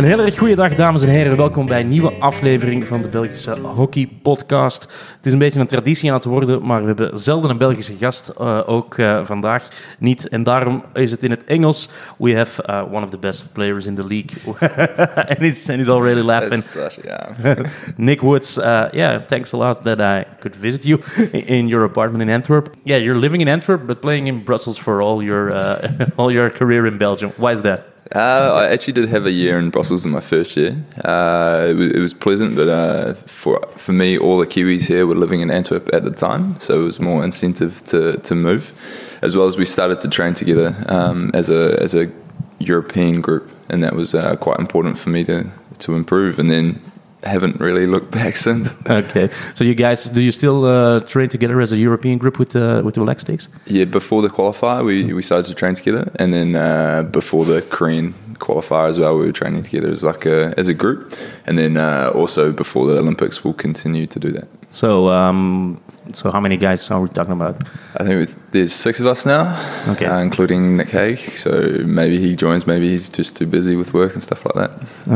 Een hele erg goede dag, dames en heren. Welkom bij een nieuwe aflevering van de Belgische Hockey Podcast. Het is een beetje een traditie aan het worden, maar we hebben zelden een Belgische gast, eh, ook eh, vandaag niet. En daarom is het in het Engels. We have uh, one of the best players in the league. and, he's, and he's already laughing. Such, yeah. Nick Woods, uh, yeah, thanks a lot that I could visit you in your apartment in Antwerp. Yeah, you're living in Antwerp, but playing in Brussels for all your uh, all your career in Belgium. Why is that? Uh, I actually did have a year in Brussels in my first year. Uh, it, was, it was pleasant, but uh, for for me, all the Kiwis here were living in Antwerp at the time, so it was more incentive to, to move. As well as we started to train together um, as a as a European group, and that was uh, quite important for me to to improve. And then haven't really looked back since. Okay, so you guys, do you still uh, train together as a European group with uh, with the Black Sticks? Yeah, before the qualifier, we, we started to train together, and then uh, before the Korean qualifier as well, we were training together as like a as a group, and then uh, also before the Olympics, we'll continue to do that. So, um, so how many guys are we talking about? I think there's six of us now, Okay. uh, including Nick Hague. So maybe he joins, maybe he's just too busy with work and stuff like that.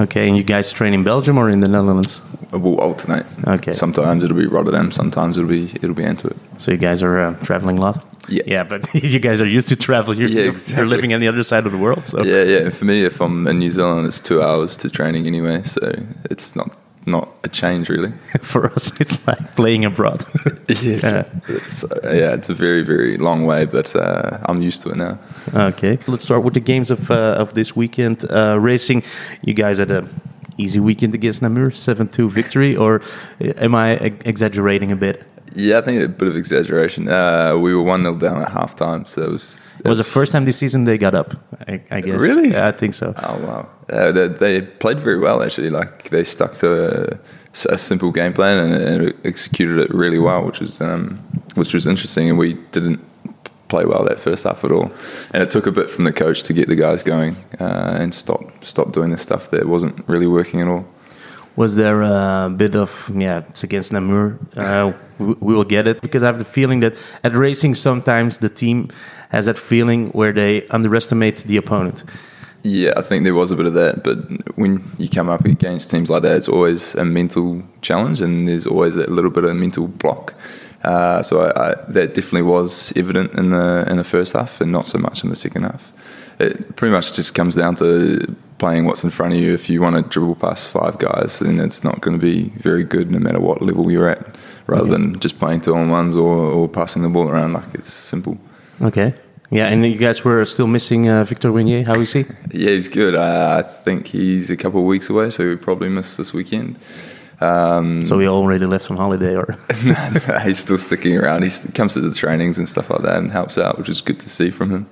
Okay, and you guys train in Belgium or in the Netherlands? We'll alternate. Okay. Sometimes it'll be Rotterdam, sometimes it'll be it'll be Antwerp. So you guys are uh, traveling a lot. Yeah. yeah, but you guys are used to travel. You're, Yeah, you're living on the other side of the world. So Yeah, yeah. For me, if I'm in New Zealand, it's two hours to training anyway, so it's not not a change really. for us, it's like playing abroad. Yes, Yeah. it's uh, yeah, it's a very very long way, but uh, I'm used to it now. okay, let's start with the games of uh, of this weekend. Uh, racing, you guys had a easy weekend against Namur, seven two victory, or uh, am I exaggerating a bit? Yeah, I think a bit of exaggeration. Uh, we were one 0 down at halftime, so it was. It was the first time this season they got up. I, I guess. Really? Yeah, I think so. Oh wow! Uh, they, they played very well actually. Like they stuck to a, a simple game plan and, and executed it really well, which was um, which was interesting. And we didn't play well that first half at all. And it took a bit from the coach to get the guys going uh, and stop stop doing the stuff that wasn't really working at all. Was there a bit of yeah? It's against Namur. Uh, we, we will get it because I have the feeling that at racing sometimes the team has that feeling where they underestimate the opponent. Yeah, I think there was a bit of that, but when you come up against teams like that, it's always a mental challenge, and there's always that little bit of mental block. Uh, so I, I, that definitely was evident in the in the first half, and not so much in the second half. It pretty much just comes down to playing what's in front of you. If you want to dribble past five guys, then it's not going to be very good, no matter what level you're at. Rather than just playing two on ones or, or passing the ball around, like it's simple. Okay. Yeah, and you guys were still missing uh, Victor Wegnez. How is he? Yeah, he's good. Uh, I think he's a couple of weeks away, so we probably miss this weekend. Um, So he already left on holiday, or he's still sticking around. He comes to the trainings and stuff like that and helps out, which is good to see from him.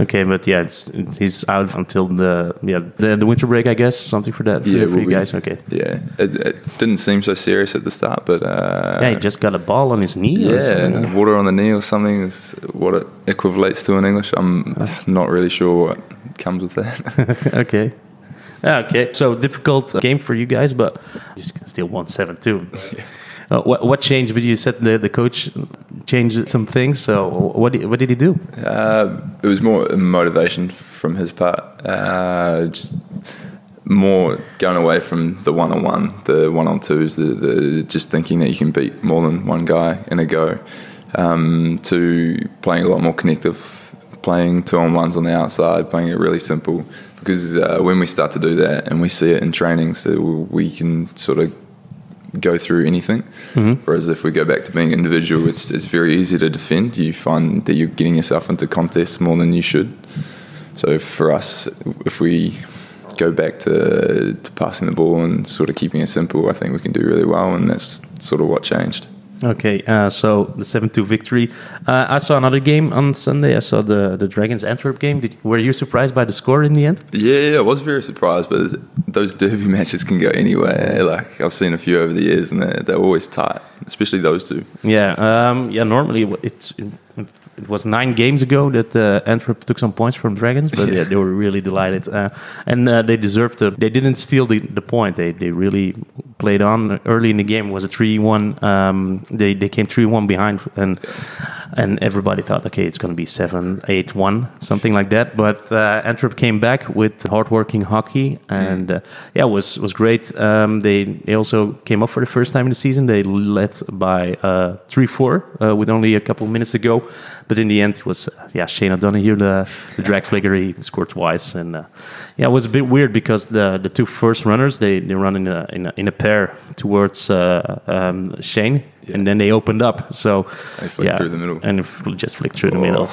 Okay, but yeah, it's, he's out until the yeah the, the winter break, I guess. Something for that for, for well, you guys. Okay. Yeah, it, it didn't seem so serious at the start, but uh, Yeah, he just got a ball on his knee. yeah, water on the knee or something is what it equivalates to in English. I'm not really sure what comes with that. okay. Okay. So difficult game for you guys, but you still won seven two. Uh, what what changed? But you said the the coach changed some things. So what did, what did he do? Uh, it was more motivation from his part. Uh, just more going away from the one on one, the one on twos, the, the just thinking that you can beat more than one guy in a go, um, to playing a lot more connective, playing two on ones on the outside, playing it really simple. Because uh, when we start to do that and we see it in training, so we can sort of go through anything. Mm-hmm. Whereas if we go back to being individual, it's it's very easy to defend. You find that you're getting yourself into contests more than you should. So for us, if we go back to, to passing the ball and sort of keeping it simple, I think we can do really well, and that's sort of what changed. Okay, uh, so the seven two victory. Uh, I saw another game on Sunday. I saw the the Dragons Antwerp game. Did, were you surprised by the score in the end? Yeah, yeah, I was very surprised, but those derby matches can go anywhere. Like I've seen a few over the years, and they're, they're always tight, especially those two. Yeah, um, yeah. Normally, it's it was nine games ago that uh, Antwerp took some points from Dragons, but yeah, they were really delighted, uh, and uh, they deserved it. They didn't steal the, the point. They they really played on early in the game. It was a three one. Um, they they came three one behind, and and everybody thought, okay, it's going to be seven, eight, one, something like that. But uh, Antwerp came back with hardworking hockey, and uh, yeah, it was was great. Um, they they also came up for the first time in the season. They led by uh, three four uh, with only a couple minutes to go, but in the end, it was uh, yeah Shane O'Donoghue, the the drag flicker, he scored twice, and uh, yeah, it was a bit weird because the the two first runners they they run in a in a, in a pair towards uh, um, Shane. And then they opened up, so They flicked through the middle. and just flicked through the Oh.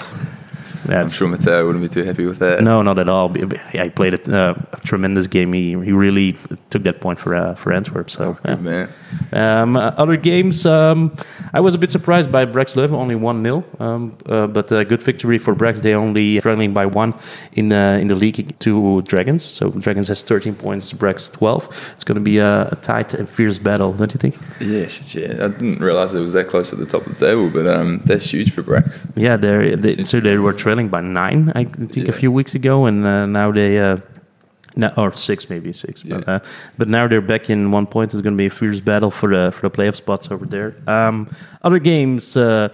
I'm sure Mateo wouldn't be too happy with that. no, not at all. Yeah, he played a, uh, a tremendous game. He, he really took that point for uh, for Antwerp. So, Oh, yeah. Um, uh, other games, um, I was a bit surprised by Brax Leuven, only 1 0. Um, uh, but a good victory for Brax. They only struggling by one in, uh, in the league to Dragons. So Dragons has 13 points, Brax 12. It's going to be a, a tight and fierce battle, don't you think? Yeah, yeah. I didn't realize it was that close at the top of the table, but um, that's huge for Brax. Yeah, they're, they, so they were trailing by nine, I think, a few weeks ago, and uh, now they. Uh, no, or six, maybe six. But, Yeah. uh, but now they're back in one point. It's going to be a fierce battle for the for the playoff spots over there. Um, other games, uh,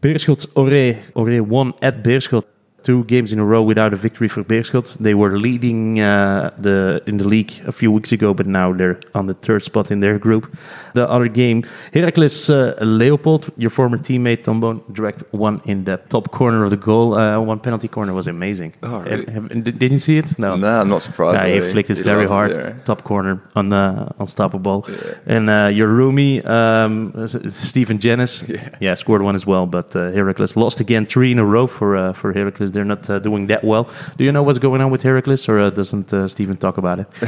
Beerschot Orée Orée won at Beerschot. Two games in a row without a victory for Beerschot. They were leading uh, the in the league a few weeks ago, but now they're on the third spot in their group. The other game, Herakles uh, Leopold, your former teammate Tom Boon, direct one in the top corner of the goal. Uh, one penalty corner was amazing. Oh, really? Have- have- did you see it? No. No, I'm not surprised. Yeah, he though. flicked it He very hard, there, top corner on the unstoppable. Yeah. And uh, your roomie, um, Stephen Jenness, Yeah. scored one as well. But uh, Herakles lost again, three in a row for uh, for Herakles. They're not uh, doing that well. Do you know what's going on with Herakles, or uh, doesn't uh, Stephen talk about it?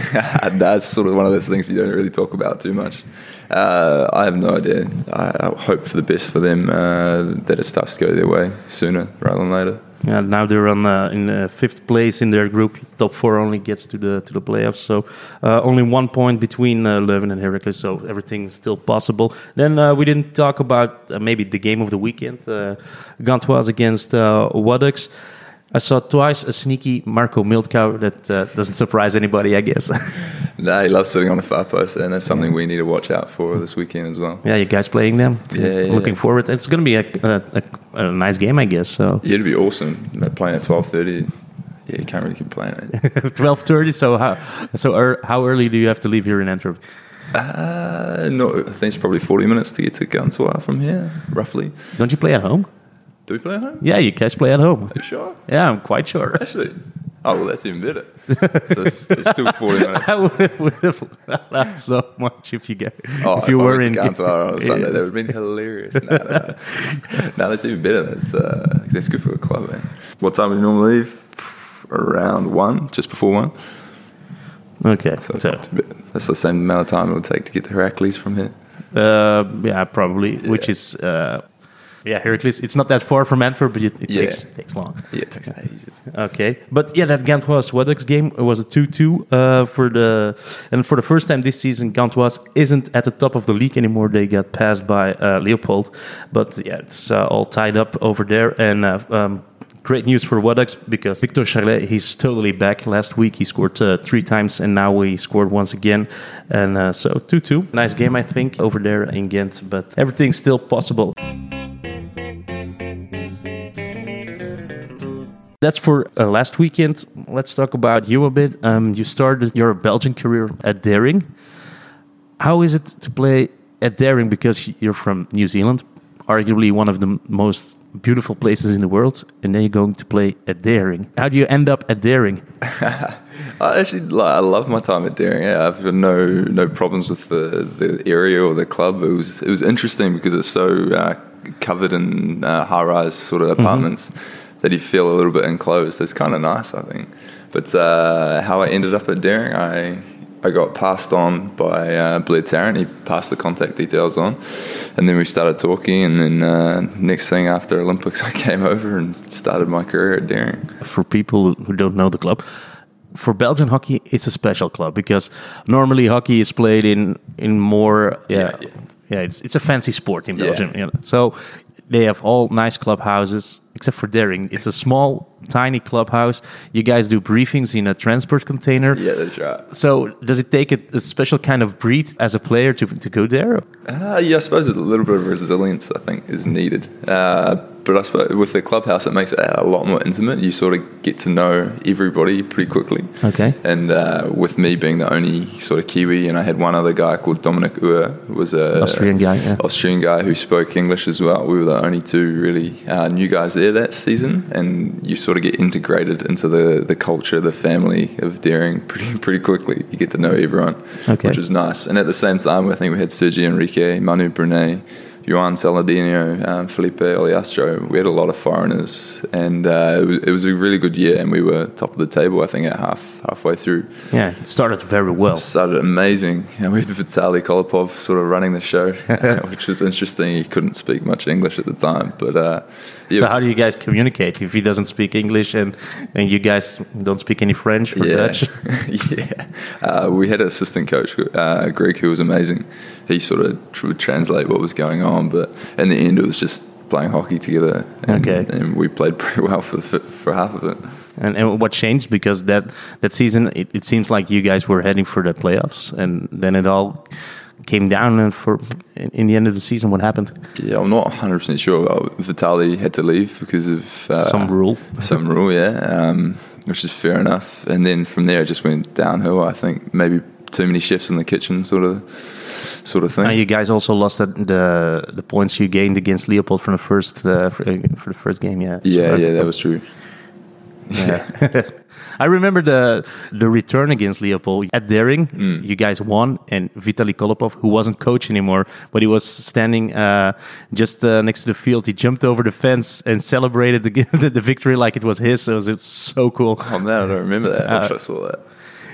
That's sort of one of those things you don't really talk about too much. Uh, I have no idea. I, I hope for the best for them uh, that it starts to go their way sooner rather than later. Yeah, now they're on uh, in uh, fifth place in their group. Top four only gets to the to the playoffs. So uh, only one point between uh, Leuven and Herakles. So everything's still possible. Then uh, we didn't talk about uh, maybe the game of the weekend. Uh, Gantoise against uh, Waddocks. I saw twice a sneaky Marco Miltkau that uh, doesn't surprise anybody, I guess. No, he loves sitting on the far post, and that's something we need to watch out for this weekend as well. yeah, you guys playing them? Yeah, yeah, Looking yeah. forward. It's going to be a, a, a, a nice game, I guess. So Yeah, it'd be awesome. They're playing at twelve thirty. Yeah, you can't really complain. twelve thirty. So how so er, how early do you have to leave here in Antwerp? uh, no, I think it's probably forty minutes to get to Gantoise from here, roughly. Don't you play at home? Do we play at home? Yeah, you guys play at home. Are you sure? Yeah, I'm quite sure. Actually, oh well, that's even better. So it's, it's still forty minutes. I would, would have laughed so much if you get Oh, if you I were in Gantoise on a Sunday, Yeah. that would have been hilarious. No, no, no. no, that's even better. That's uh, that's good for the club, man. What time do you normally leave? Around one, just before one. Okay, So, so, bit- that's the same amount of time it would take to get to Herakles from here. uh, yeah, probably. Which is uh, yeah, Herakles. It's not that far from Antwerp, but it, it Yeah. takes takes long. Yeah, it takes ages. Okay, but yeah, that Gantoise Waddocks game was a two-two uh, for the and for the first time this season, Gantoise isn't at the top of the league anymore. They got passed by uh, Leopold, but yeah, it's uh, all tied up over there. And uh, um, great news for Waddocks because Victor Charlet he's totally back. Last week he scored uh, three times, and now he scored once again. And uh, so two-two, nice game I think over there in Ghent, but everything's still possible. That's for uh, last weekend. Let's talk about you a bit. Um, you started your Belgian career at Daring. How is it to play at Daring? Because you're from New Zealand, arguably one of the most beautiful places in the world, and then you're going to play at Daring. How do you end up at Daring? I actually I love my time at Daring. Yeah, I've no no problems with the, the area or the club. It was it was interesting because it's so uh, covered in uh, high rise sort of apartments that you feel a little bit enclosed. It's kind of nice, I think. But uh, how I ended up at Daring, I I got passed on by uh, Blair Tarrant. He passed the contact details on, and then we started talking. And then uh, next thing after Olympics, I came over and started my career at Daring. For people who don't know the club, for Belgian hockey, it's a special club because normally hockey is played in in more yeah Yeah, yeah, yeah. it's it's a fancy sport in Yeah. Belgium. you know. So they have all nice clubhouses except for daring. It's a small, tiny clubhouse. You guys do briefings in a transport container. Yeah, that's right. So does it take a, a special kind of breed as a player to, to go there? Uh, yeah, I suppose a little bit of resilience, I think, is needed. Uh, but I suppose with the clubhouse, it makes it a lot more intimate. You sort of get to know everybody pretty quickly. Okay. And uh, with me being the only sort of Kiwi, and I had one other guy called Dominic who was a Austrian guy, yeah. Austrian guy who spoke English as well. We were the only two really uh, new guys there that season, and you sort of get integrated into the, the culture, the family of daring pretty pretty quickly. You get to know everyone, Okay. which was nice. And at the same time, I think we had Sergio Enrique, Manu Brunet, Juan Saladino, um, Felipe Oliastro. We had a lot of foreigners, and uh, it, was, it was a really good year. And we were top of the table, I think, at half halfway through. Yeah, it started very well. It Started amazing. And we had Vitaly Kolopov sort of running the show, which was interesting. He couldn't speak much English at the time, but uh, yeah, So how do you guys communicate if he doesn't speak English and, and you guys don't speak any French or yeah, Dutch? yeah. Uh, we had an assistant coach, uh, Greg, who was amazing. He sort of tr- would translate what was going on, but in the end, it was just playing hockey together. And, Okay. and we played pretty well for the, for half of it. And, and what changed because that that season it, it seems like you guys were heading for the playoffs and then it all came down and for in, in the end of the season what happened Yeah, I'm not 100 percent sure. Vitali had to leave because of uh, some rule some rule, yeah, um, which is fair enough. And then from there, it just went downhill. I think maybe too many chefs in the kitchen, sort of, sort of thing. now you guys also lost the the, the points you gained against Leopold from the first uh, for, for the first game yeah yeah, So- yeah, that was true. Yeah. I remember the the return against Leopold at Daring. Mm. You guys won, and Vitaly Kolopov, who wasn't coach anymore, but he was standing uh, just uh, next to the field. He jumped over the fence and celebrated the, the, the victory like it was his. It was it's so cool. Oh man, I don't remember that. I wish Uh, I saw that.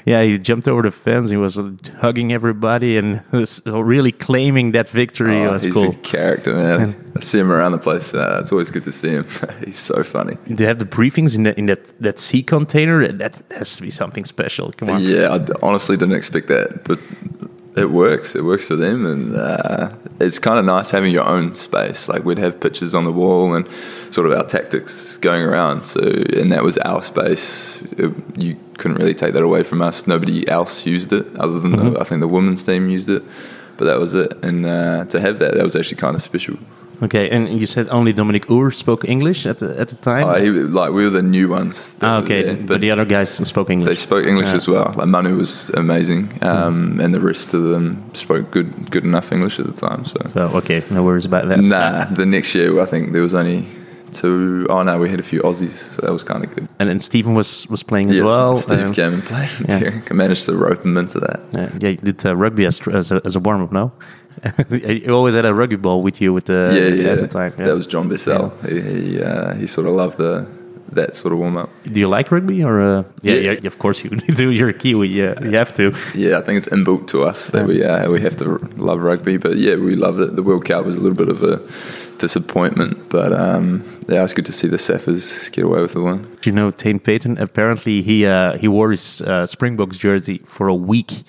Yeah, he jumped over the fence. He was hugging everybody and was really claiming that victory. Oh, was he's cool. a character, man. I see him around the place. Uh, it's always good to see him. he's so funny. Do you have the briefings in, the, in that, that sea container? That has to be something special. Come on. Yeah, I honestly didn't expect that, but it works. It works for them, and uh, it's kind of nice having your own space. Like we'd have pictures on the wall and sort of our tactics going around. So, and that was our space. It, you couldn't really take that away from us. Nobody else used it other than the, I think the women's team used it, but that was it. And uh, to have that, that was actually kind of special. Okay, and you said only Dominic Uher spoke English at the at the time. Uh, he, like we were the new ones. ah, okay, there, but the other guys spoke English. They spoke English Yeah. as well. Like Manu was amazing, um, and the rest of them spoke good, good enough English at the time. So, So okay, no worries about that. nah, the next year I think there was only two oh no, we had a few Aussies, so that was kind of good. And then Stephen was was playing as Yeah, well. Steve um, came and played. yeah. I managed to rope him into that. yeah, yeah, you did uh, rugby as, as a, as a warm up, no? you always had a rugby ball with you with the yeah, yeah. at the time. Yeah. That was John Bessell. He he, uh, he sort of loved the that sort of warm up. Do you like rugby or? Uh, yeah, Yeah. yeah, of course you do. You're a Kiwi. Yeah, you have to. Yeah, I think it's inbuilt to us that we uh, we have to love rugby. But yeah, we loved it. The World Cup was a little bit of a disappointment, but um, yeah, it's good to see the Saffers get away with the one. You know, Tane Payton. Apparently, he uh, he wore his uh, Springboks jersey for a week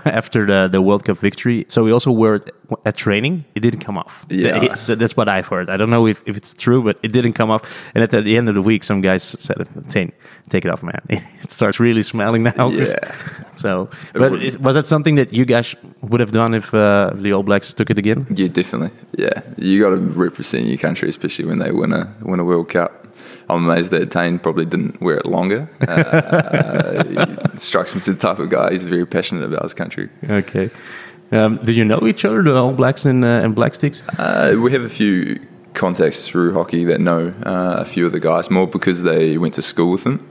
after the, the World Cup victory. So we also wore it at training. It didn't come off. Yeah. So that's what I've heard. I don't know if, if it's true, but it didn't come off. And at the end of the week, some guys said, "Tane, take it off, man. It starts really smelling now." Yeah. So, but it, was that something that you guys would have done if uh, the All Blacks took it again? Yeah, definitely. Yeah, you got to represent your country, especially when they win a win a World Cup. I'm amazed that Tane probably didn't wear it longer. Uh, strikes me as the type of guy. He's very passionate about his country. Okay. Um, do you know each other, the All Blacks and, uh, and Black Sticks? Uh, we have a few contacts through hockey that know uh, a few of the guys more because they went to school with them.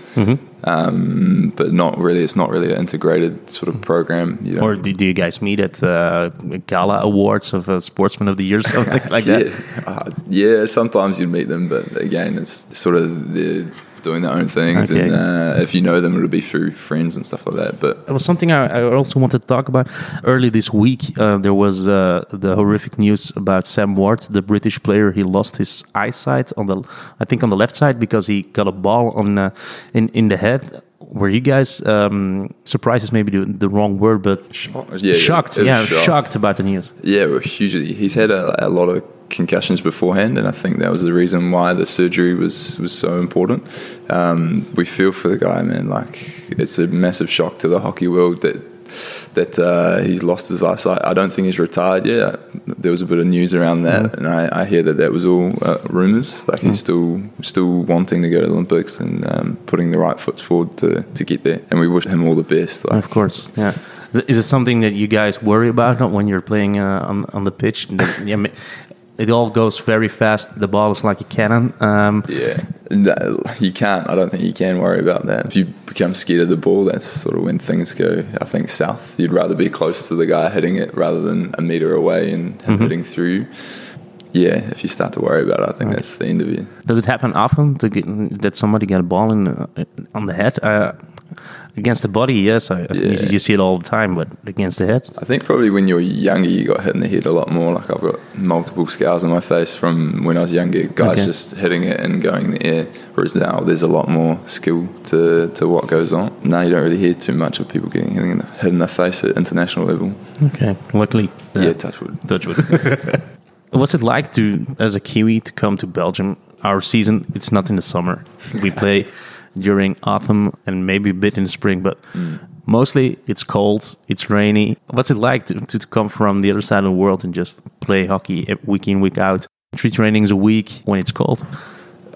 Um, but not really. It's not really an integrated sort of program. You know. Or do, do you guys meet at uh, gala awards of uh, Sportsman of the Year, something like that? Yeah, uh, yeah. Sometimes you'd meet them, but again, it's sort of they're doing their own things, Okay. and uh, if you know them, it'll be through friends and stuff like that. But It was something I, I also wanted to talk about. Early this week, uh, there was uh, the horrific news about Sam Ward, the British player. He lost his eyesight on the, I think, on the left side because he got a ball on uh, in in the head. Were you guys um, surprised? Is maybe the, the wrong word, but yeah, shocked? was Yeah, shocked. shocked about the news. yeah, we're hugely. He's had a, a lot of concussions beforehand, and I think that was the reason why the surgery was was so important. Um, we feel for the guy, man. Like it's a massive shock to the hockey world that that uh, he's lost his eyesight. I don't think he's retired yet. There was a bit of news around that, mm. and I, I, hear that that was all uh, rumours. Like he's mm. still still wanting to go to the Olympics and um, putting the right foot forward to, to get there. And we wish him all the best. Like. Of course, yeah. Is it something that you guys worry about when you're playing uh, on on the pitch? yeah, it all goes very fast. The ball is like a cannon. Um, yeah, no, you can't. I don't think you can worry about that. If you become scared of the ball, that's sort of when things go. I think south. You'd rather be close to the guy hitting it rather than a meter away and mm-hmm. hitting through. Yeah, if you start to worry about it, I think okay. that's the end of you. Does it happen often to get that somebody get a ball in uh, on the head? Uh, against the body, yes, I, yeah. you, you, see it all the time, but against the head, I think probably when you're younger, you got hit in the head a lot more. Like I've got multiple scars on my face from when I was younger, guys okay. just hitting it and going in the air. Whereas now, there's a lot more skill to, to what goes on. Now you don't really hear too much of people getting hit in the, hit in the face at international level. Okay, luckily, uh, yeah, touchwood, touchwood. What's it like to, as a Kiwi, to come to Belgium? Our season, it's not in the summer. We play during autumn and maybe a bit in spring, but mm. mostly it's cold, it's rainy. What's it like to, to, come from the other side of the world and just play hockey week in, week out? Three trainings a week when it's cold?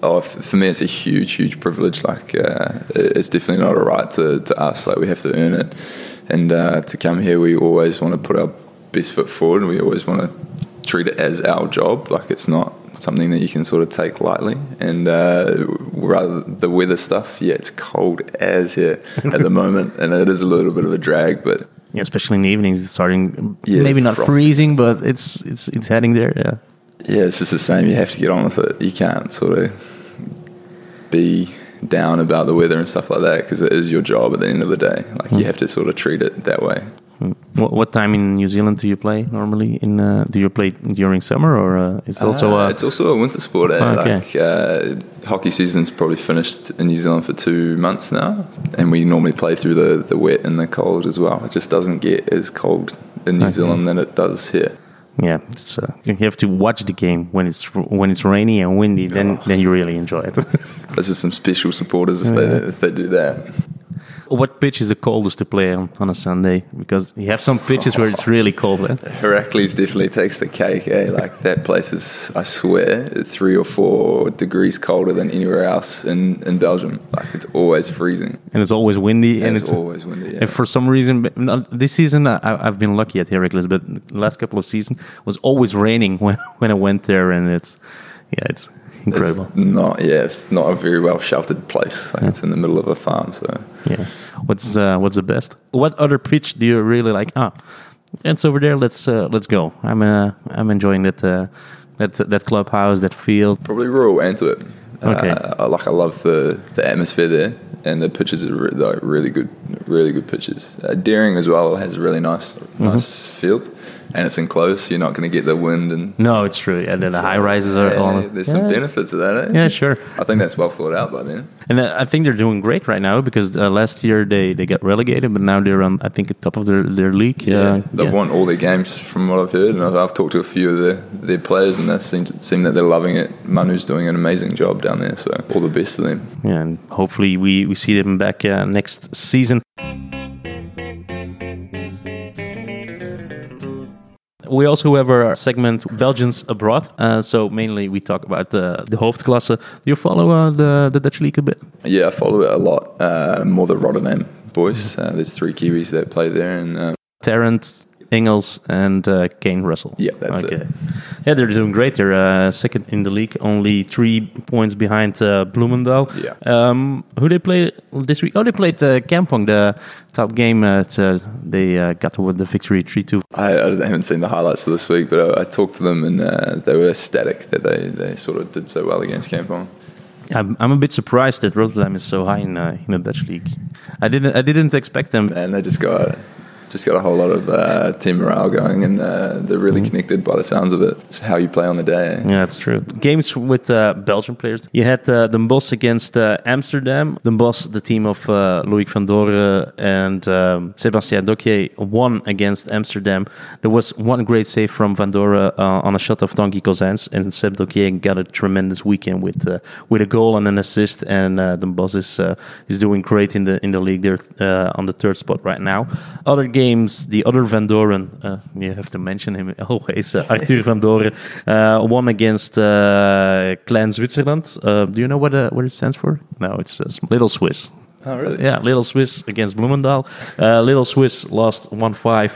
Oh, for me, it's a huge, huge privilege. Like, uh, it's definitely not a right to, to us. Like, we have to earn it. And uh, to come here, we always want to put our best foot forward, and we always want to treat it as our job. Like, it's not something that you can sort of take lightly. And uh, rather the weather stuff, yeah, it's cold as here at the moment, and it is a little bit of a drag, but. Yeah, especially in the evenings, it's starting yeah, maybe not frosty. freezing, but it's it's it's heading there. Yeah. Yeah, it's just the same. You have to get on with it. You can't sort of be down about the weather and stuff like that because it is your job at the end of the day. Like mm. you have to sort of treat it that way. What, what, time in New Zealand do you play normally? In uh, do you play during summer or uh, it's also uh, a it's also a winter sport. Eh? Oh, okay. Like uh, hockey season's probably finished in New Zealand for two months now, and we normally play through the the wet and the cold as well. It just doesn't get as cold in New okay. Zealand than it does here. Yeah, uh, you have to watch the game when it's when it's rainy and windy. Then oh. then you really enjoy it. Those are some special supporters if yeah. they if they do that. What pitch is the coldest to play on on a Sunday? Because you have some pitches where it's really cold. Eh? Herakles definitely takes the cake. Eh? Like that place is, I swear, three or four degrees colder than anywhere else in, in Belgium. Like it's always freezing, and it's always windy, and, and it's, always windy. Yeah. And for some reason, this season I, have been lucky at Herakles, but the last couple of seasons was always raining when when I went there, and it's yeah, it's incredible. It's not yeah, it's not a very well sheltered place. Like yeah. It's in the middle of a farm, so yeah. What's uh, what's the best? What other pitch do you really like? Ah, it's over there. Let's uh, let's go. I'm uh, I'm enjoying that uh, that that clubhouse, that field. Probably Royal Antwerp. Okay. Uh, like I love the the atmosphere there, and the pitches are re- like really good, really good pitches. Uh, Daring as well has a really nice mm-hmm. nice field and it's enclosed. You're not going to get the wind and. No, it's true. And then the so, high rises are yeah, all. There's yeah. some benefits of that. Eh? Yeah, sure. I think that's well thought out by then. And uh, I think they're doing great right now because uh, last year they, they got relegated, but now they're on I think the top of their, their league. Yeah, uh, they've yeah. won all their games from what I've heard, and I've, I've talked to a few of their, their players, and they seem to, seem that they're loving it. Manu's doing an amazing job down there, so all the best for them. Yeah, and hopefully we, we see them back uh, next season. We also have our segment Belgians abroad. Uh, so mainly we talk about the the hoofdklasse. Do you follow uh, the the Dutch league a bit? Yeah, I follow it a lot. Uh, more the Rotterdam boys. Uh, there's three Kiwis that play there, and uh, Tarrant, Inglis and uh, Kane Russell. Yeah, that's okay. it. Yeah, they're doing great. They're uh, second in the league, only three points behind uh. Yeah. Um, who they played this week? Oh, they played the uh, Kampong, the top game. Uh, they uh, got with the victory 3 2. I, I, haven't seen the highlights of this week, but I, I talked to them and uh, they were ecstatic that they, they sort of did so well against Kampong. I'm, I'm a bit surprised that Rotterdam is so high in, in the Dutch league. I didn't I didn't expect them. And they just got just got a whole lot of uh, team morale going, and uh, they're really connected by the sounds of it. It's how you play on the day. Yeah, that's true. Games with uh, Belgian players. You had uh, Den Bosch against uh, Amsterdam. Den Bosch, the team of uh, Loic van Doren and um, Sebastien Dockier, won against Amsterdam. There was one great save from Van Doren uh, on a shot of Donkey Cousins, and Seb Dockier got a tremendous weekend with uh, with a goal and an assist. And uh, Den Bosch is uh, is doing great in the in the league. They're uh, on the third spot right now. Other games, the other Van Doren, uh, you have to mention him always. Uh, Arthur Van Doren uh, won against uh, Klein Zwitserland. Uh, do you know what uh, what it stands for? No, it's uh, Little Swiss. Oh, really? Yeah, Little Swiss against Bloemendaal. Uh, Little Swiss lost one five,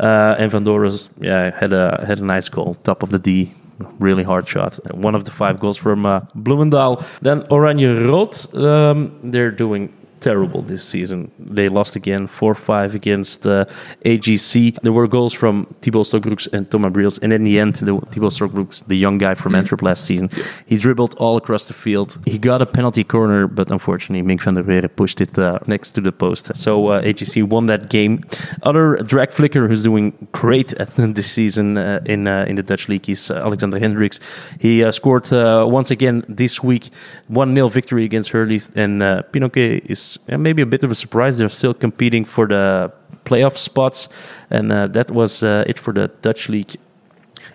uh, and Van Doren's yeah had a had a nice goal, top of the D. Really hard shot. One of the five goals from uh, Bloemendaal. Then Oranje Rood. Um, they're doing terrible this season. They lost again 4 5 against uh, HGC. There were goals from Thibaut Stockbroekx and Thomas Briels. And in the end, the, Thibaut Stockbroekx, the young guy from Antwerp last season, he dribbled all across the field. He got a penalty corner, but unfortunately, Mink van der Weerden pushed it uh, next to the post. So uh, HGC won that game. Other drag flicker who's doing great at this season uh, in uh, in the Dutch league is Alexander Hendrickx. He uh, scored once again this week 1 0 victory against Hurley. And uh, is uh, maybe a bit of a surprise. They're still competing for the playoff spots. And uh, that was uh, it for the Dutch league.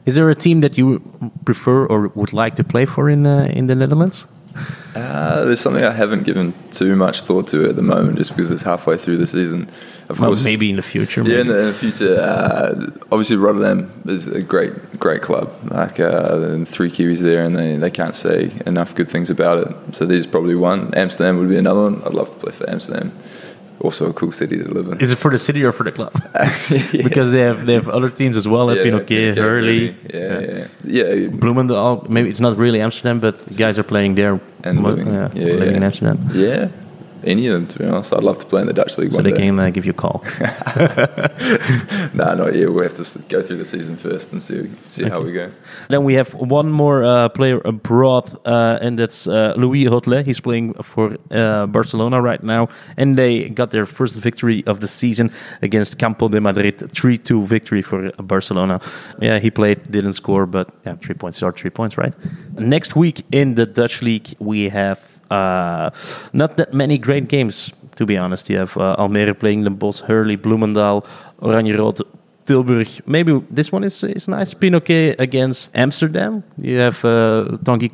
Is there a team that you prefer or would like to play for in uh, in the Netherlands? Uh, there's something I haven't given too much thought to at the moment, just because it's halfway through the season. Of Well, course, maybe in the future. Yeah, in maybe. the, in the future, uh, obviously Rotterdam is a great, great club. Like uh, three Kiwis there, and they, they can't say enough good things about it. So there's probably one. Amsterdam would be another one. I'd love to play for Amsterdam. Also a cool city to live in. Is it for the city or for the club? Because they have they have other teams as well. Yeah, Pinoké, Hurley, Yeah, yeah, yeah. yeah. Bloemendaal. Maybe it's not really Amsterdam, but guys are playing there And living. yeah, Yeah, living in. Amsterdam. Yeah, any of them to be honest. I'd love to play in the Dutch league So one they day. can uh, give you a call. No, not yet. We'll have to go through the season first and see see how we go. Then we have one more uh, player abroad, uh, and that's uh, Louis Hotelet. He's playing for uh, Barcelona right now, and they got their first victory of the season against Campo de Madrid. 3 2 victory for Barcelona. Yeah, he played, didn't score, but yeah, three points are three points, right? Next week in the Dutch league, we have uh, not that many great games, to be honest. You have uh, Almere playing Den Bosch, Hurley, Bloemendaal, Oranje Rood, Tilburg. Maybe this one is is nice. Pinoké against Amsterdam. You have uh, Tanguy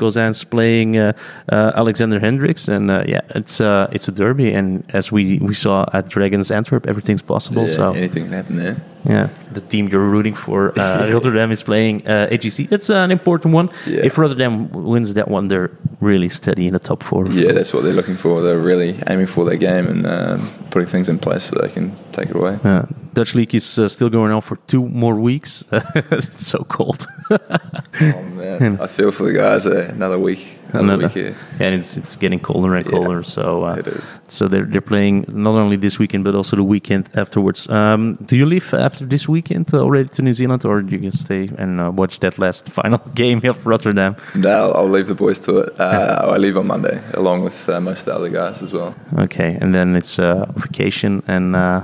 playing uh, uh, Alexander Hendrickx, and uh, yeah, it's uh, it's a derby. And as we, we saw at Dragons Antwerp, everything's possible. Yeah, so anything can happen there. Yeah, the team you're rooting for, uh, Rotterdam, is playing uh, HGC. It's an important one. Yeah. If Rotterdam wins that one, they're really steady in the top four. Yeah, that's what they're looking for. They're really aiming for their game and um, putting things in place so they can take it away. Uh, Dutch league is uh, still going on for two more weeks. it's so cold. Oh man, I feel for the guys. Uh, another week, another, Another- week here. and it's it's getting colder and Yeah, colder. so uh, it is. so they're they're playing not only this weekend but also the weekend afterwards. Um, do you leave after this weekend already to New Zealand, or do you can stay and uh, watch that last final game of Rotterdam? No, I'll, I'll leave the boys to it. Uh, I leave on Monday, along with uh, most of the other guys as well. Okay, and then it's uh, vacation and. Uh,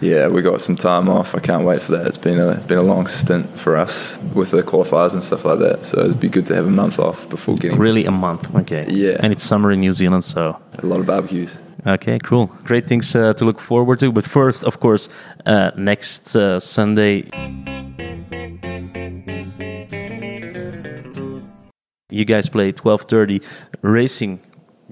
Yeah, we got some time off. I can't wait for that. It's been a been a long stint for us with the qualifiers and stuff like that. So it'd be good to have a month off before getting Really, a month. Okay. Yeah. And it's summer in New Zealand, so a lot of barbecues. Okay, cool. Great things uh, to look forward to. But first, of course, uh, next uh, Sunday. You guys play twelve thirty Racing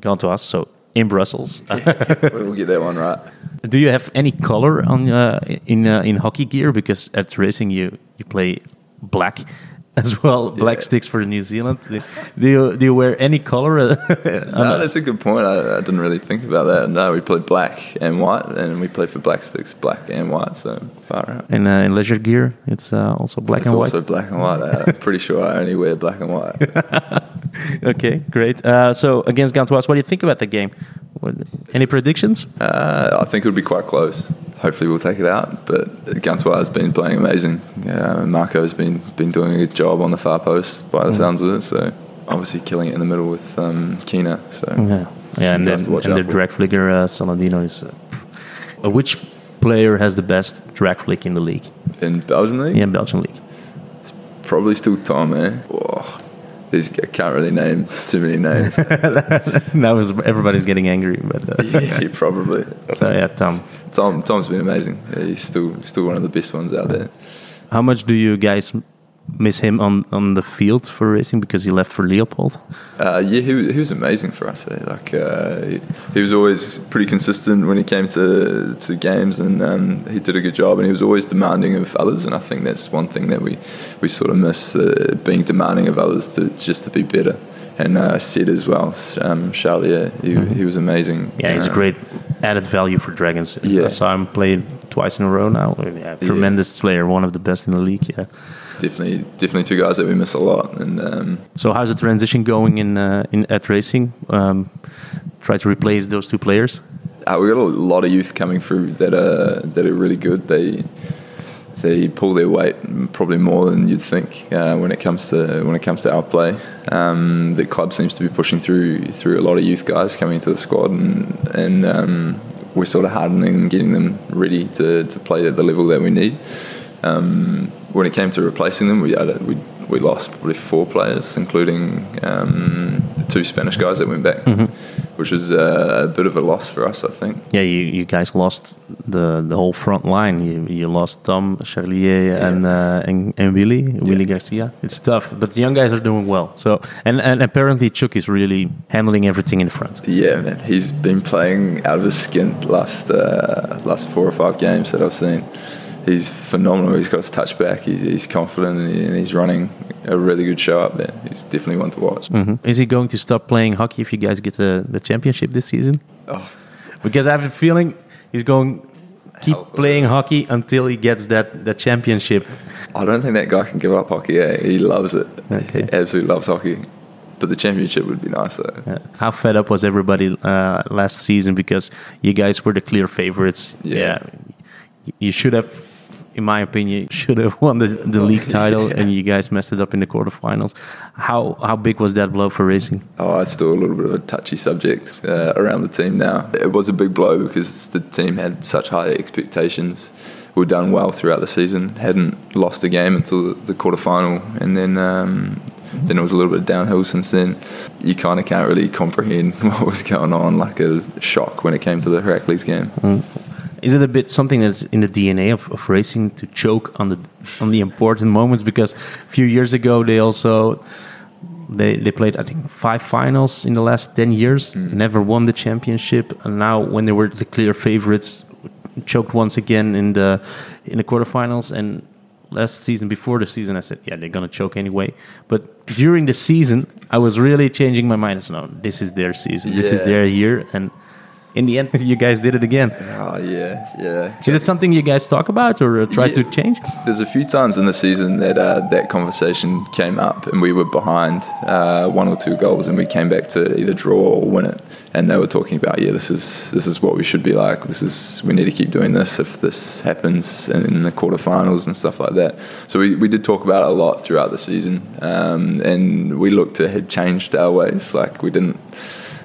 Gantoise, so in Brussels. we'll get that one right. Do you have any color on uh, in uh, in hockey gear? Because at racing you you play black as well, black Yeah. sticks for New Zealand. Do do you do you wear any color? No, that's a good point. I, I didn't really think about that. No, we play black and white, and we play for black sticks, black and white. So far out. in, uh, in leisure gear, it's uh, also black It's and also white. black and white. I'm pretty sure I only wear black and white. Okay, great. Uh, so against Gantoise, what do you think about the game? What, any predictions? Uh, I think it would be quite close. Hopefully, we'll take it out. But Gantoise has been playing amazing. Uh, Marco's been been doing a good job on the far post by the sounds of it. So obviously killing it in the middle with um, Kina. So Yeah, yeah, and then guys to watch and out the for. drag flicker uh, Saladino is. Uh, which player has the best drag flick in the league? In Belgian league, Yeah, Belgian league. It's probably still Tom. Eh? There's, I can't really name too many names. now is- everybody's getting angry, but uh, yeah, probably. so yeah, Tom. Tom Tom's been amazing. Yeah, he's still still one of the best ones out there. How much do you guys miss him on, on the field for racing because he left for Leopold? Uh, yeah, he, was- he was amazing for us. Eh? Like uh, he, he was always pretty consistent when he came to to games, and um, he did a good job. And he was always demanding of others, and I think that's one thing that we, we sort of miss uh, being demanding of others to just to be better. And uh, Sid as well, um, Charlier, he, he was amazing. Yeah, he's a Um, great added value for Dragons. Yeah. I saw him play twice in a row now. Yeah, tremendous slayer, one of the best in the league. Yeah. Definitely, definitely two guys that we miss a lot. And um, So how's the transition going in uh, in at racing? Um, try to replace those two players. Uh, we got a lot of youth coming through that are that are really good. They they pull their weight probably more than you'd think uh, when it comes to when it comes to our play. Um, the club seems to be pushing through through a lot of youth guys coming into the squad, and and um, we're sort of hardening and getting them ready to, to play at the level that we need. Um, when it came to replacing them, we had a, we we lost probably four players, including um, the two Spanish guys that went back, which was uh, a bit of a loss for us, I think. Yeah, you, you guys lost the the whole front line. You you lost Tom, Charlier, and uh, and, and Willy Willy Garcia. It's tough, but the young guys are doing well. So and and apparently Chuck is really handling everything in front. Yeah, man, he's been playing out of his skin last uh, last four or five games that I've seen. He's phenomenal. He's got his touchback. He, he's confident and, he, and he's running a really good show up there. He's definitely one to watch. Mhm. Is he going to stop playing hockey if you guys get the, the championship this season? Oh, Because I have a feeling he's going keep Help. playing hockey until he gets that, that championship. I don't think that guy can give up hockey. Eh? He loves it. Okay. He absolutely loves hockey. But the championship would be nice though. Yeah. How fed up was everybody uh, last season because you guys were the clear favorites? Yeah. You should have, in my opinion, should have won the, the league title, and you guys messed it up in the quarterfinals. How how big was that blow for racing? Oh, it's still a little bit of a touchy subject uh, around the team now. It was a big blow because the team had such high expectations. We'd done well throughout the season, hadn't lost a game until the quarterfinal, and then um, then it was a little bit downhill since then. You kind of can't really comprehend what was going on, like a shock when it came to the Herakles game. Is it a bit something that's in the DNA of, of racing to choke on the on the important moments? Because a few years ago they also they they played I think five finals in the last ten years, mm-hmm. never won the championship, and now when they were the clear favorites, choked once again in the in the quarterfinals and. Last season, before the season, I said, "Yeah, they're gonna choke anyway." But during the season, I was really changing my mind. Said, "No, this is their season. This is their year." And in the end, you guys did it again. Oh yeah, yeah. Is it something you guys talk about or uh, try Yeah. to change? There's a few times in the season that uh, that conversation came up, and we were behind uh, one or two goals, and we came back to either draw or win it. And they were talking about, yeah, this is this is what we should be like. This is we need to keep doing this if this happens in the quarterfinals and stuff like that. So we, we did talk about it a lot throughout the season, um, and we looked to have changed our ways. Like we didn't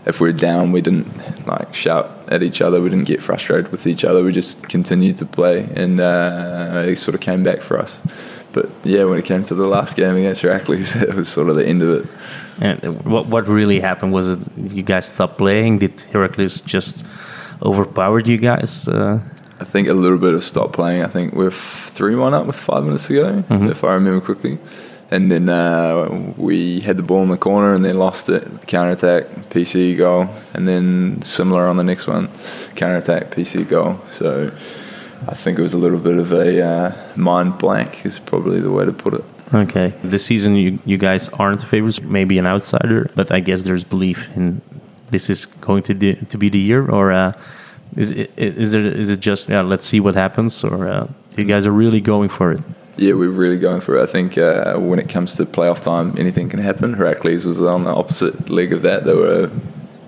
if we were down, we didn't like shout at each other. We didn't get frustrated with each other. We just continued to play, and uh, it sort of came back for us. But yeah, when it came to the last game against Herakles, it was sort of the end of it. And what what really happened was it you guys stopped playing? Did Herakles just overpowered you guys? Uh, I think a little bit of stop playing. I think we're three one up with five minutes to go, if I remember quickly. And then uh, we had the ball in the corner and then lost it. Counter attack, PC goal, and then similar on the next one, counter attack, PC goal. So I think it was a little bit of a uh, mind blank, is probably the way to put it. okay, this season you you guys aren't favorites, maybe an outsider, but I guess there's belief in this is going to do, to be the year, or uh, is it is it is it just let's see what happens, or uh, you guys are really going for it? Yeah, we're really going for it. I think uh, when it comes to playoff time, anything can happen. Herakles was on the opposite leg of that. They were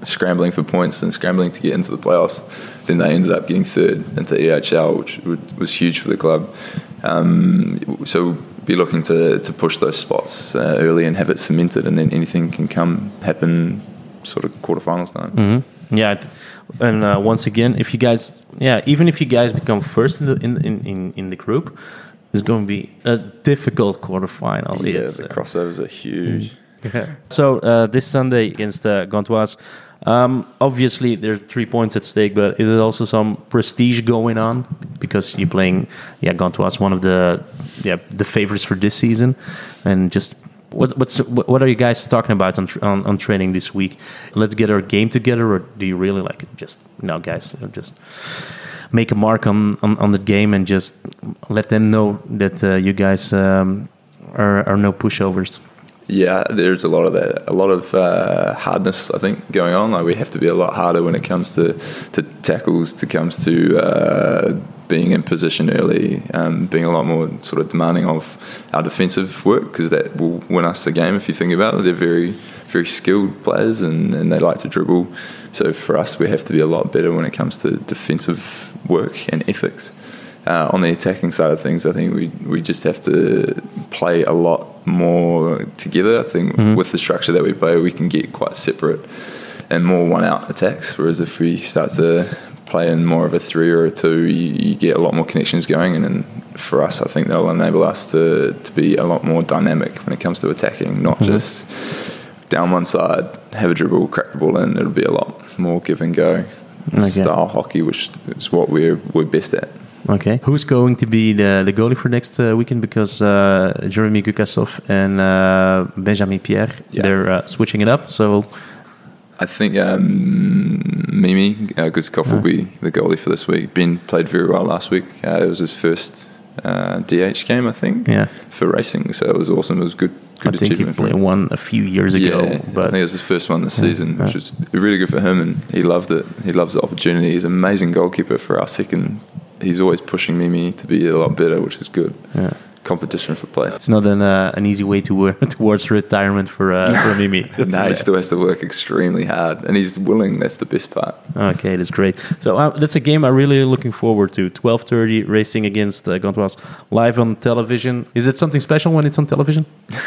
scrambling for points and scrambling to get into the playoffs. Then they ended up getting third into EHL, which was huge for the club. Um, so be looking to, to push those spots uh, early and have it cemented, and then anything can come happen sort of quarterfinals time. Yeah, and uh, once again, if you guys, yeah, even if you guys become first in the in, in, in the group, it's going to be a difficult quarterfinal. Yeah, It's, the uh, crossovers are huge. Yeah. so uh, this Sunday against uh, Gantoise, um, obviously there are three points at stake, but is there also some prestige going on because you're playing, yeah, Gantoise, one of the yeah the favorites for this season, and just. What, what's what what are you guys talking about on, on on training this week? Let's get our game together, or do you really like it? Just no, guys, just make a mark on, on, on the game and just let them know that uh, you guys um, are are no pushovers. Yeah, there's a lot of that, a lot of uh, hardness. I think going on. Like we have to be a lot harder when it comes to to tackles, to comes to uh, being in position early, um, being a lot more sort of demanding of our defensive work because that will win us the game. If you think about it, they're very very skilled players and, and they like to dribble. So for us, we have to be a lot better when it comes to defensive work and ethics. Uh, on the attacking side of things, I think we we just have to play a lot more together. I think with the structure that we play, we can get quite separate and more one-out attacks. Whereas if we start to play in more of a three or a two, you, you get a lot more connections going. And then for us, I think that'll enable us to to be a lot more dynamic when it comes to attacking, not just down one side, have a dribble, crack the ball in. It'll be a lot more give and go Okay. style hockey, which is what we're we're best at. Okay. Who's going to be the, the goalie for next uh, weekend? Because uh, Jeremy Gucassoff and uh, Benjamin Pierre, Yeah. they're uh, switching it up. So, I think um, Mimi uh, Gucassoff will be the goalie for this week. Ben played very well last week. Uh, it was his first uh, DH game, I think, yeah, for racing. So it was awesome. It was good, I think he achievement. for played him. one a few years ago. Yeah, I think it was his first one this season, which was really good for him, and he loved it. He loves the opportunity. He's an amazing goalkeeper for our second. He's always pushing Mimi to be a lot better, which is good. yeah. Competition for place. it's not an, uh, an easy way to work towards retirement for, uh, for Mimi. no, he still has to work extremely hard, and he's willing. That's the best part. Okay, that's great. So uh, that's a game I'm really looking forward to. 12:30 racing against uh, Gantoise live on television. Is it something special when it's on television?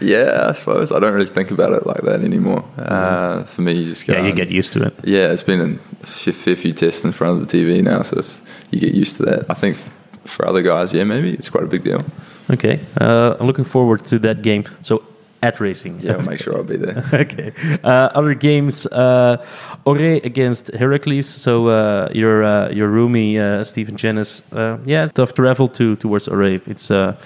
Yeah, I suppose I don't really think about it like that anymore. Uh, for me, you just go. Yeah, you get used to it. Yeah, it's been a fair, few tests in front of the TV now, so it's, you get used to that. I think for other guys, yeah, maybe it's quite a big deal. Okay, uh, I'm looking forward to that game. So at racing. Yeah, I'll make sure I'll be there. okay. Uh, other games, uh, Orée against Herakles. So uh, your uh, your roomie uh, Stephen Jenness. Uh, yeah, tough travel to towards Orée. It's uh,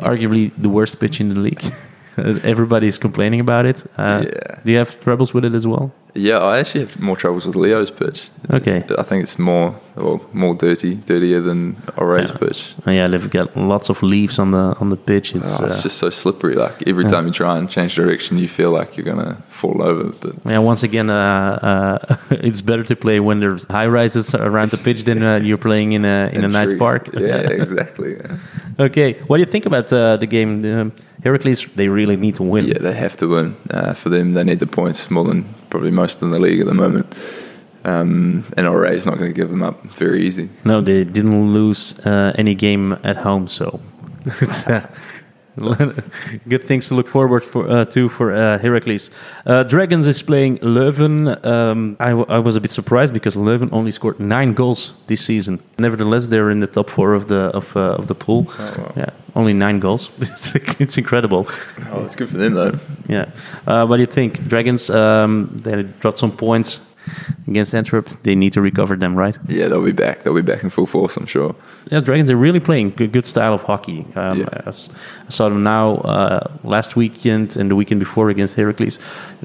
arguably the worst pitch in the league. Everybody's complaining about it. Uh, Yeah. Do you have troubles with it as well? Yeah, I actually have more troubles with Leo's pitch. Okay. It's- I think it's more well, more dirty, dirtier than Orée's Yeah. pitch. Uh, yeah, they've got lots of leaves on the on the pitch. It's, Oh, uh, just so slippery. Like every time you try and change direction, you feel like you're gonna fall over. But yeah, once again, uh, uh, it's better to play when there's high rises around the pitch than uh, you're playing in a in a and nice park. Yeah, exactly. Okay, what do you think about uh, the game? Um, Herakles, they really need to win. Yeah, they have to win. Uh, for them, they need the points more than probably most in the league at the moment. Um, and Orée is not going to give them up very easy. No, they didn't lose uh, any game at home, so good things to look forward for, uh, to for uh, Herakles. Uh, Dragons is playing Leuven. Um, I, w- I was a bit surprised because Leuven only scored nine goals this season. Nevertheless, they're in the top four of the of, uh, of the pool. wow. Yeah, only nine goals. it's, it's incredible. Oh, it's good for them though. Yeah. Uh, what do you think? Dragons, um, they dropped some points against Antwerp. They need to recover them, right? Yeah, they'll be back. They'll be back in full force, I'm sure. Yeah, Dragons are really playing good, good style of hockey. Um, Yeah. I saw them now uh, last weekend and the weekend before against Herakles.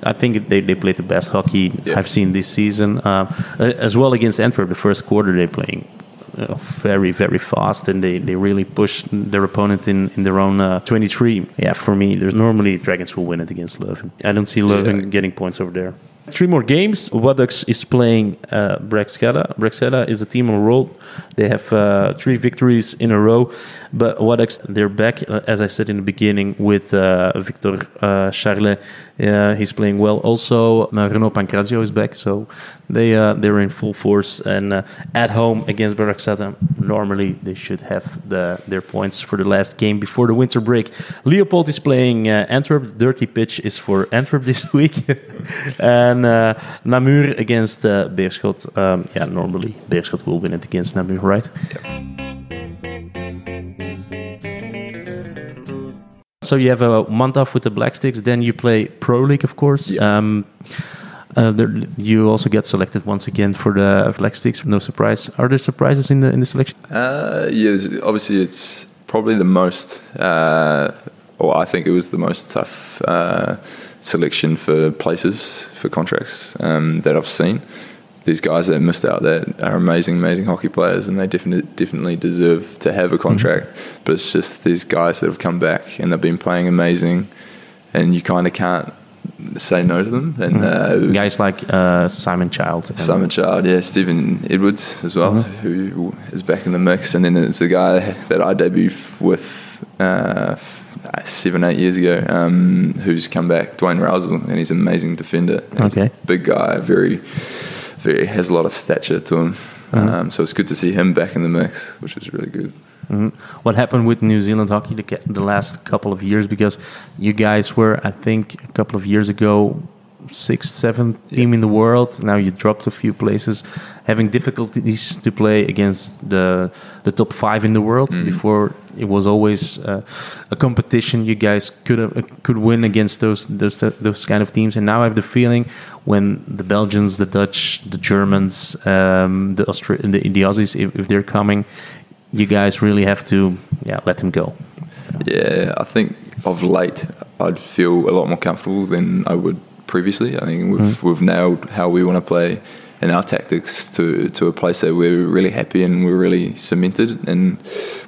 I think they, they played the best hockey Yeah. I've seen this season. Uh, as well against Antwerp, the first quarter they're playing uh, very, very fast and they, they really push their opponent in, in their own uh, 23. Yeah, for me, there's normally Dragons will win it against Leuven. I don't see Leuven Yeah. getting points over there. Three more games. Watducks is playing uh. Braxgata is a team on roll. They have uh, three victories in a row. But Watducks, they're back, uh, as I said in the beginning, with uh, Victor uh, Charlet. Uh, he's playing well. Also, uh, Pancrazio is back. So they, uh, they're in full force. And uh, at home against Braxgata, normally they should have the, their points for the last game before the winter break. Leopold is playing uh, Antwerp. The dirty pitch is for Antwerp this week. and uh, Namur against uh, Beerschot. Um, yeah, normally Beerschot will win it against Namur, right? So you have a month off with the Black Sticks, then you play Pro League, of course. Yeah. Um, uh, there, you also get selected once again for the Black Sticks. No surprise. Are there surprises in the in the selection? Uh, yeah, obviously it's probably the most, uh, or I think it was the most tough uh, selection for places for contracts um, that I've seen. These guys that missed out that are amazing, amazing hockey players, and they definitely definitely deserve to have a contract. But it's just these guys that have come back and they've been playing amazing, and you kind of can't say no to them. And uh, Guys like uh, Simon Child. Simon Child, yeah, Stephen Edwards as well, who is back in the mix, and then it's a guy that I debuted with uh, seven, eight years ago, um, who's come back, Dwayne Rowsell, and he's an amazing defender. And he's a Okay. big guy, very, very has a lot of stature to him. Um, so it's good to see him back in the mix, which is really good. Mhm. What happened with New Zealand hockey the, the last couple of years? Because you guys were, I think, a couple of years ago, sixth, seventh team in the world. Now you dropped a few places, having difficulties to play against the the top five in the world. Before it was always uh, a competition. You guys could have, could win against those those those kind of teams. And now I have the feeling when the Belgians, the Dutch, the Germans, um, the Austra- the, the Aussies, if, if they're coming you guys really have to yeah let them go Yeah, I think of late I'd feel a lot more comfortable than I would previously. I think we've mm-hmm. we've nailed how we want to play and our tactics to to a place that we're really happy and we're really cemented and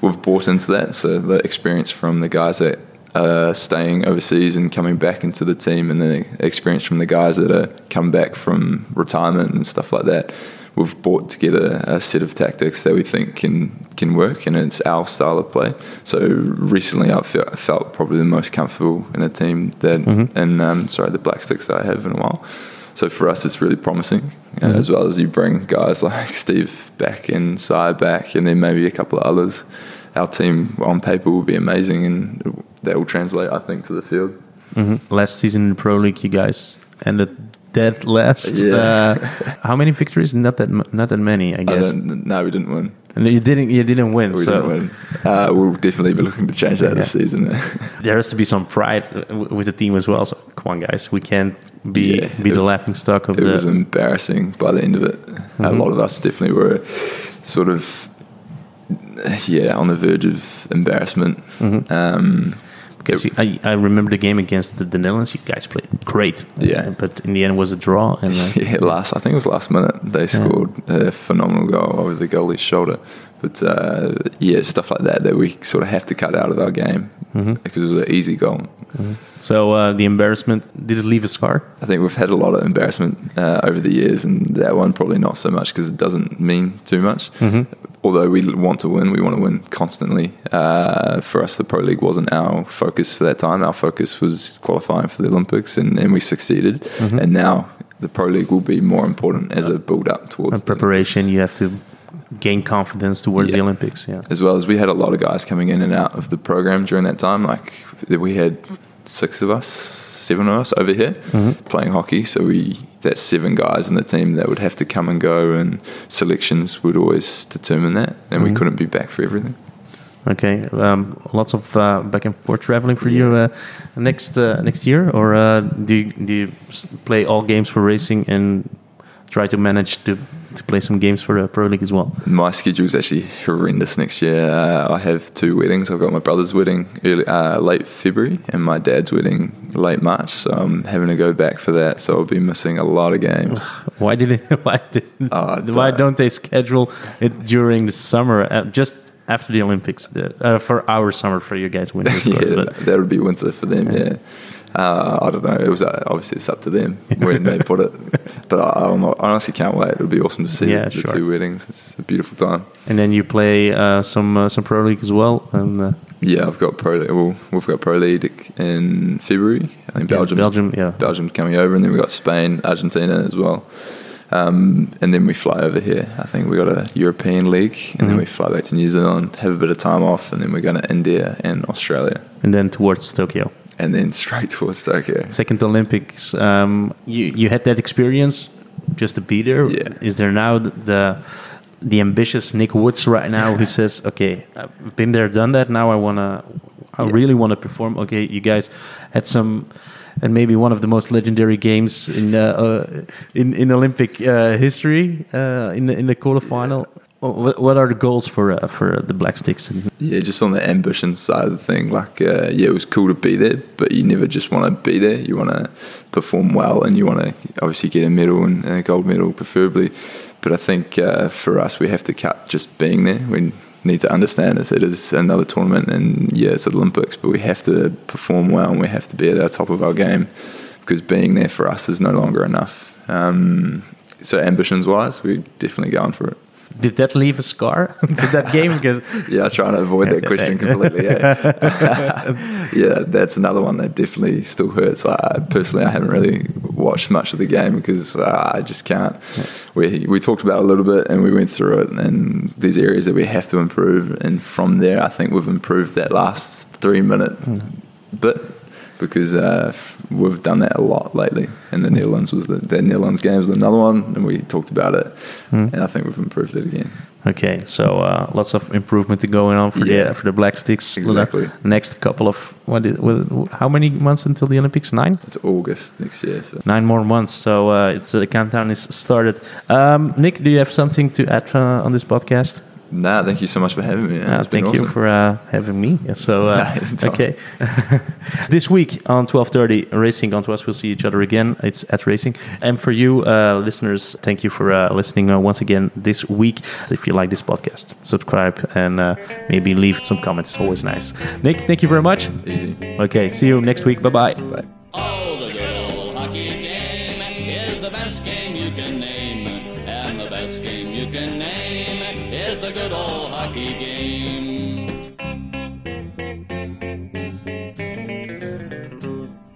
we've bought into that. So the experience from the guys that are staying overseas and coming back into the team and the experience from the guys that are come back from retirement and stuff like that. We've brought together a set of tactics that we think can can work, and it's our style of play. So recently, I've felt, felt probably the most comfortable in a team that, and um, sorry, the Black Sticks that I have in a while. So for us, it's really promising, uh, as well as you bring guys like Steve back and Sai back, and then maybe a couple of others. Our team on paper will be amazing, and that will translate, I think, to the field. last season in the pro league you guys ended dead last Yeah. uh, how many victories not that not that many i I guess don't, no, we didn't win. and you didn't you didn't win We so didn't win. Uh, we'll definitely be looking to change that this season. there has to be some pride uh, with the team as well so come on guys we can't be Yeah, be the laughing stock of it the was embarrassing by the end of it. A lot of us definitely were sort of, yeah, on the verge of embarrassment. Um, because I, I remember the game against the, the Netherlands. You guys played great, Yeah. But in the end it was a draw. And uh, yeah, last I think it was last minute they scored a phenomenal goal over the goalie's shoulder. But uh, yeah, stuff like that that we sort of have to cut out of our game because it was an easy goal. so uh, the embarrassment did it leave a scar? I think we've had a lot of embarrassment uh, over the years, and that one probably not so much because it doesn't mean too much. Although we want to win, we want to win constantly. Uh, for us, the Pro League wasn't our focus for that time. Our focus was qualifying for the Olympics, and, and we succeeded. And now the Pro League will be more important as a build up towards preparation. You have to gain confidence towards the Olympics. Yeah. as well as we had a lot of guys coming in and out of the program during that time. Like we had six of us, seven of us over here playing hockey. So we that's seven guys in the team that would have to come and go, and selections would always determine that, and we couldn't be back for everything. Okay. Um, lots of uh, back and forth traveling for you uh, next uh, next year, or uh, do you, do you play all games for racing and try to manage to to play some games for the pro league as well? My schedule is actually horrendous next year. Uh, I have two weddings. I've got my brother's wedding early, uh, late February and my dad's wedding late March. So I'm having to go back for that. So I'll be missing a lot of games. Why did it, why did Oh, why don't they schedule it during the summer, uh, just after the Olympics, the, uh, for our summer for you guys winter, course, yeah, but that would be winter for them. Yeah, uh, I don't know. It was uh, obviously it's up to them when they put it, but I, I'm, I honestly can't wait. It'll be awesome to see Yeah, the sure. two weddings. It's a beautiful time. and then you play uh, some uh, some pro league as well, and uh, Yeah, I've got pro. Well, we've got pro league in February. I think Belgium. Belgium, yeah. Belgium coming over, and then we've got Spain, Argentina as well. Um, and then we fly over here. I think we got a European league, and Mm-hmm. then we fly back to New Zealand, have a bit of time off, and then we're going to India and Australia. and then towards Tokyo. And then straight towards Tokyo. Second Olympics. Um, you you had that experience just to be there. Yeah. Is there now the the ambitious Nick Woods right now who says, "Okay, I've been there, done that. Now I wanna, I Yeah. really want to perform." Okay, you guys had some. And maybe one of the most legendary games in uh, uh, in in Olympic uh, history uh, in the in the quarterfinal. What, what are the goals for uh, for the Black Sticks? Yeah, just on the ambition side of the thing, like uh, yeah, it was cool to be there, but you never just want to be there. You want to perform well, and you want to obviously get a medal and a gold medal, preferably. But I think uh, for us, we have to cut just being there. We need to understand it. It is another tournament, and yeah, it's Olympics, but we have to perform well, and we have to be at our top of our game because being there for us is no longer enough. Um, so ambitions wise, we're definitely going for it. Did that leave a scar? did that game? Because Yeah, I try to avoid that question completely. Yeah. yeah, that's another one that definitely still hurts. I personally, I haven't really watched much of the game because uh, I just can't. We we talked about it a little bit and we went through it, and these areas that we have to improve. And from there, I think we've improved that last three minutes bit because uh, we've done that a lot lately. And the Netherlands was the, the Netherlands games was another one, and we talked about it, and I think we've improved it again. Okay, so uh, lots of improvement to going on for Yeah. the for the Black Sticks. Exactly. Next couple of what? Is, what how many months until the Olympics? Nine. It's August next year, so. Nine more months. So uh, it's uh, the countdown is started. Um, Nick, do you have something to add uh, on this podcast? Nah, thank you so much for having me. Uh, It's been thank you for uh, having me. So uh, okay, this week on twelve thirty, Racing on to us. We'll see each other again. It's at Racing, and for you uh, listeners, thank you for uh, listening uh, once again this week. If you like this podcast, subscribe and uh, maybe leave some comments. It's always nice. Nick, thank you very much. Easy. Okay, see you next week. Bye bye. Bye. Oh,